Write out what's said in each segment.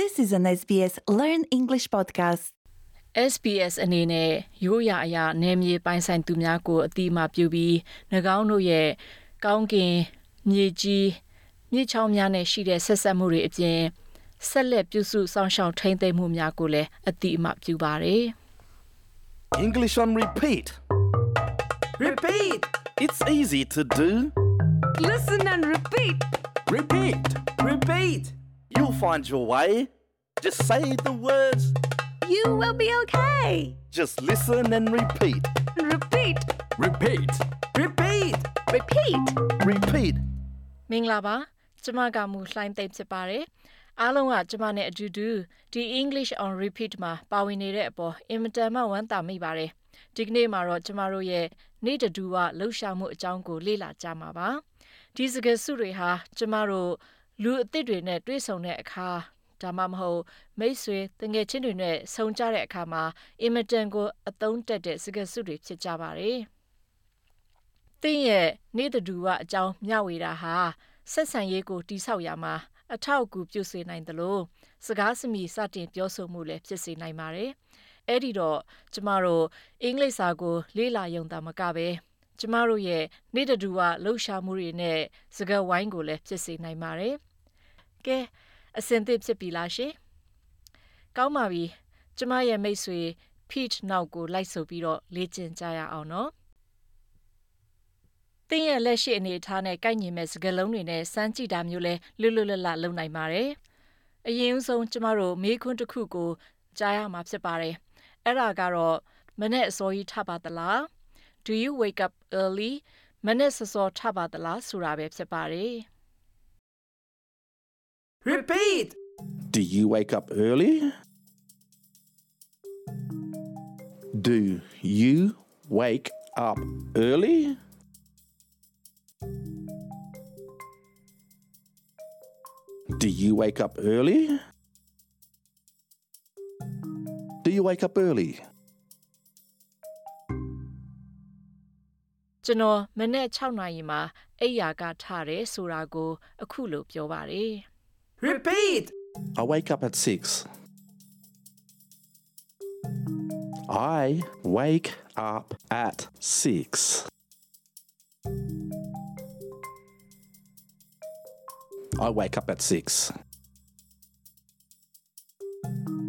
This is an SBS Learn English podcast. SBS အနေနဲ့ရိုးရာအရာနယ်မြေပိုင်ဆိုင်သူများကိုအတိအမှပြုပြီး၎င်းတို့ရဲ့ကောင်းကင်မြေကြီးမြေချောင်းများနဲ့ရှိတဲ့ဆက်ဆက်မှုတွေအပြင်ဆက်လက်ပြုစုစောင့်ရှောက်ထိန်းသိမ်းမှုများကိုလည်းအတိအမှပြုပါတယ် English on repeat. Repeat. It's easy to do. Listen and repeat. Repeat. Repeat. You'll find your way. Just say the words. You will be okay. Just listen and repeat. Repeat. Repeat. Repeat. Repeat. Repeat. မင်္ဂလာပါကျမကမူလှိုင်းသိမ့်ဖြစ်ပါတယ်အားလုံးကကျမနဲ့အတူတူဒီ English on repeat မှာပါဝင်နေတဲ့အပေါ်အင်မတန်မှဝမ်းသာမိပါတယ်ဒီကနေ့မှာတော့ကျမတို့ရဲ့နေ့တဒူဝလှူရှာမှုအကြောင်းကိုလေ့လာကြမှာပါဒီစကားစုတွေဟာကျမတို့ လူအသစ်တွေနဲ့တွေ့ဆုံတဲ့အခါဒါမှမဟုတ်မိတ်ဆွေတငယ်ချင်းတွေနဲ့ဆုံကြတဲ့အခါမှာအင်မတန်ကိုအသုံးတက်တဲ့စကားစုတွေဖြစ်ကြပါတယ်။တင်းရဲ့နေ့တဒူဝအကြောင်းမျှဝေတာဟာဆက်ဆံရေးကိုတိဆောက်ရမှာအထောက်အကူပြုစေနိုင်တယ်လို့စကားစမြည်စတင်ပြောဆိုမှုလည်းဖြစ်စေနိုင်ပါတယ်။အဲ့ဒီတော့ကျမတို့အင်္ဂလိပ်စာကို လေ့လာရုံသာမကပဲကျမတို့ရဲ့နေ့တဒူဝလှုပ်ရှားမှုတွေနဲ့စကားဝိုင်းကိုလည်းဖြစ်စေနိုင်ပါတယ်။ ကဲအစင်သစ်ဖြစ်ပြီလားရှင်။ကောင်းပါပြီ။ကျမရဲ့မိတ်ဆွေ Pete နောက်ကိုလိုက်ဆိုပြီးတော့လေ့ကျင့်ကြရအောင်နော်။တင်းရဲ့လက်ရှိအနေအထားနဲ့ကိုက်ညီမဲ့စကားလုံးတွေနဲ့စမ်းကြည့်တာမျိုးလဲလွတ်လွတ်လပ်လပ်လုပ်နိုင်ပါတယ်။အရင်ဆုံးကျမတို့မေးခွန်းတစ်ခုကိုကြားရမှာဖြစ်ပါတယ်။အဲ့ဒါကတော့မနေ့အစောကြီးထပါသလား။ Do you wake up early မနေ့စောစောထပါသလားဆိုတာပဲဖြစ်ပါတယ်။ Repeat. Do you wake up early? Do you wake up early? Do you wake up early? Do you wake up early? ကျွန်တော်မနေ့6နာရီမှာအိယာကထတယ်ဆိုတာကို အခုလိုပြောပါတယ် Repeat. I wake up at 6. I wake up at 6. I wake up at 6.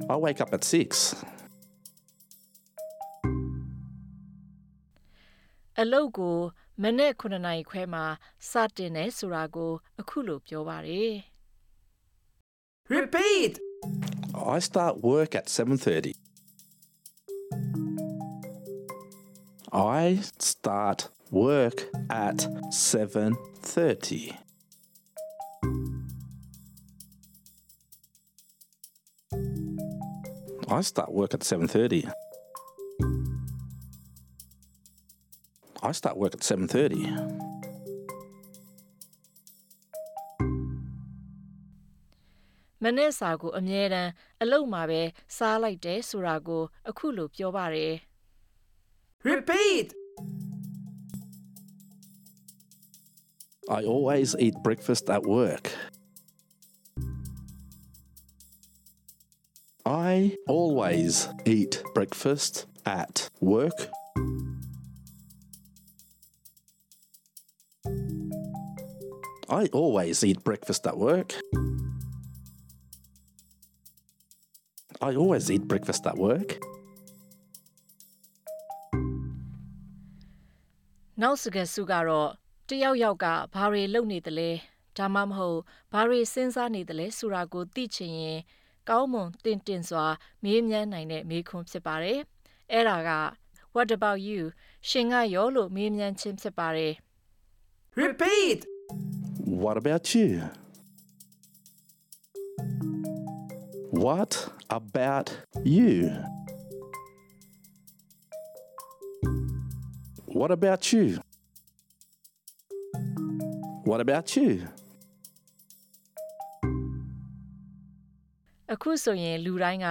I wake up at 6. အလုတ်ကိုမနေ့9နာရီခွဲမှာစတင်တယ်ဆိုတာကိုအခုလိုပြောပါတယ် Repeat. I start work at 7:30. I start work at 7:30. I start work at 7:30. I start work at 7:30. မနေ့စာကိုအမြဲတမ်းအလုတ်မှာပဲစားလိုက်တယ်ဆိုတာကိုအခုလိုပြောပါတယ် Repeat. I always eat breakfast at work. I always eat breakfast at work. I always eat breakfast at work. I always eat breakfast at work. နောက်စကားစုကတော့တယောက်ယောက်ကဘာတွေလုပ်နေသလဲဒါမှမဟုတ်ဘာတွေစဉ်းစားနေသလဲဆိုတာကိုသိချင်ရင်ကောင်းမွန်တင်တင်စွာမေးမြန်းနိုင်တဲ့မေးခွန်းဖြစ်ပါတယ်အဲ့ဒါက What about you ရှင်ကရောလို့မေးမြန်းခြင်းဖြစ်ပါတယ် Repeat. What about you? What about you? What about you? What about you? အခုဆိုရင်လူတိုင်းက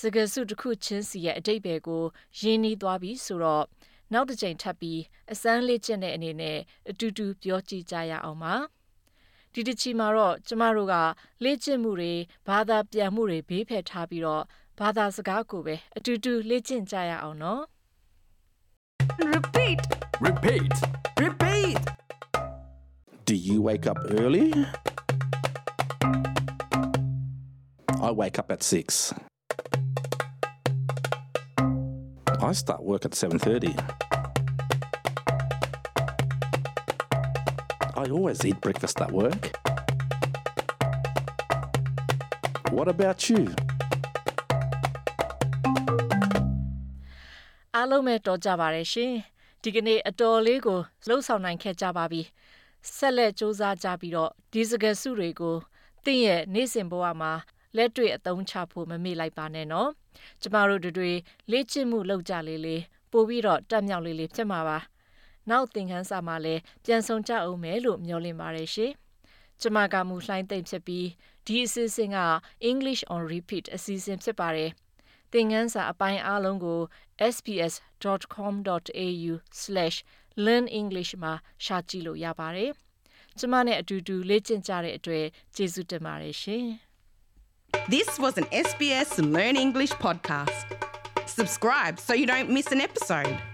စကားစုတစ်ခုချင်းစီရဲ့အတိတ်ပဲကိုရင်းနှီးသွားပြီဆိုတော့နောက်တစ်ချိန်ထပ်ပြီးအစမ်းလေ့ကျင့်တဲ့အနေနဲ့အတူတူပြောကြည့်ကြရအောင်ပါ ဒီတစ်ချီမှာတော့ကျမတို့ကလေ့ကျင့်မှုတွေဘာသာပြန်မှုတွေဘေးဖယ်ထားပြီးတော့ဘာသာစကားကိုပဲအတူတူလေ့ကျင့်ကြရအောင်နော် Repeat. Repeat. Repeat. Do you wake up early? I wake up at 6. I start work at 7:30. I always eat breakfast at work. What about you? အားလုံးပဲတော်ကြပါရဲ့ရှင်ဒီကနေ့အတော်လေးကိုလှုပ်ဆောင်နိုင်ခဲ့ကြပါပြီဆက်လက်စူးစမ်းကြပြီးတော့ဒီစကားစုတွေကိုသင်ရဲ့နေ့စဉ်ဘဝမှာလက်တွေ့အသုံးချဖို့မမေ့လိုက်ပါနဲ့နော်ကျမတို့တို့တွေလေ့ကျင့်မှုလုပ်ကြလေးလေးပို့ပြီးတော့တက်မြောက်လေးလေးဖြစ်မှာပါ နောက်သင်ခန်းစာမှာလည်းပြန်ဆောင်ကြအောင်မယ်လို့မျှော်လင့်ပါတယ်ရှင်ကျမကမူလှိုင်းသိမ့်ဖြစ်ပြီးဒီအစီအစဉ်က English on repeat အစီအစဉ်ဖြစ်ပါတယ်သင်ခန်းစာအပိုင်းအားလုံးကို sbs.com.au/learnenglish မှာရှာကြည့်လို့ရပါတယ်။ကျမနဲ့အတူတူလေ့ကျင့်ကြတဲ့အတွက်ကျေးဇူးတင်ပါတယ်ရှင်။ This was an SBS Learn English podcast. Subscribe so you don't miss an episode.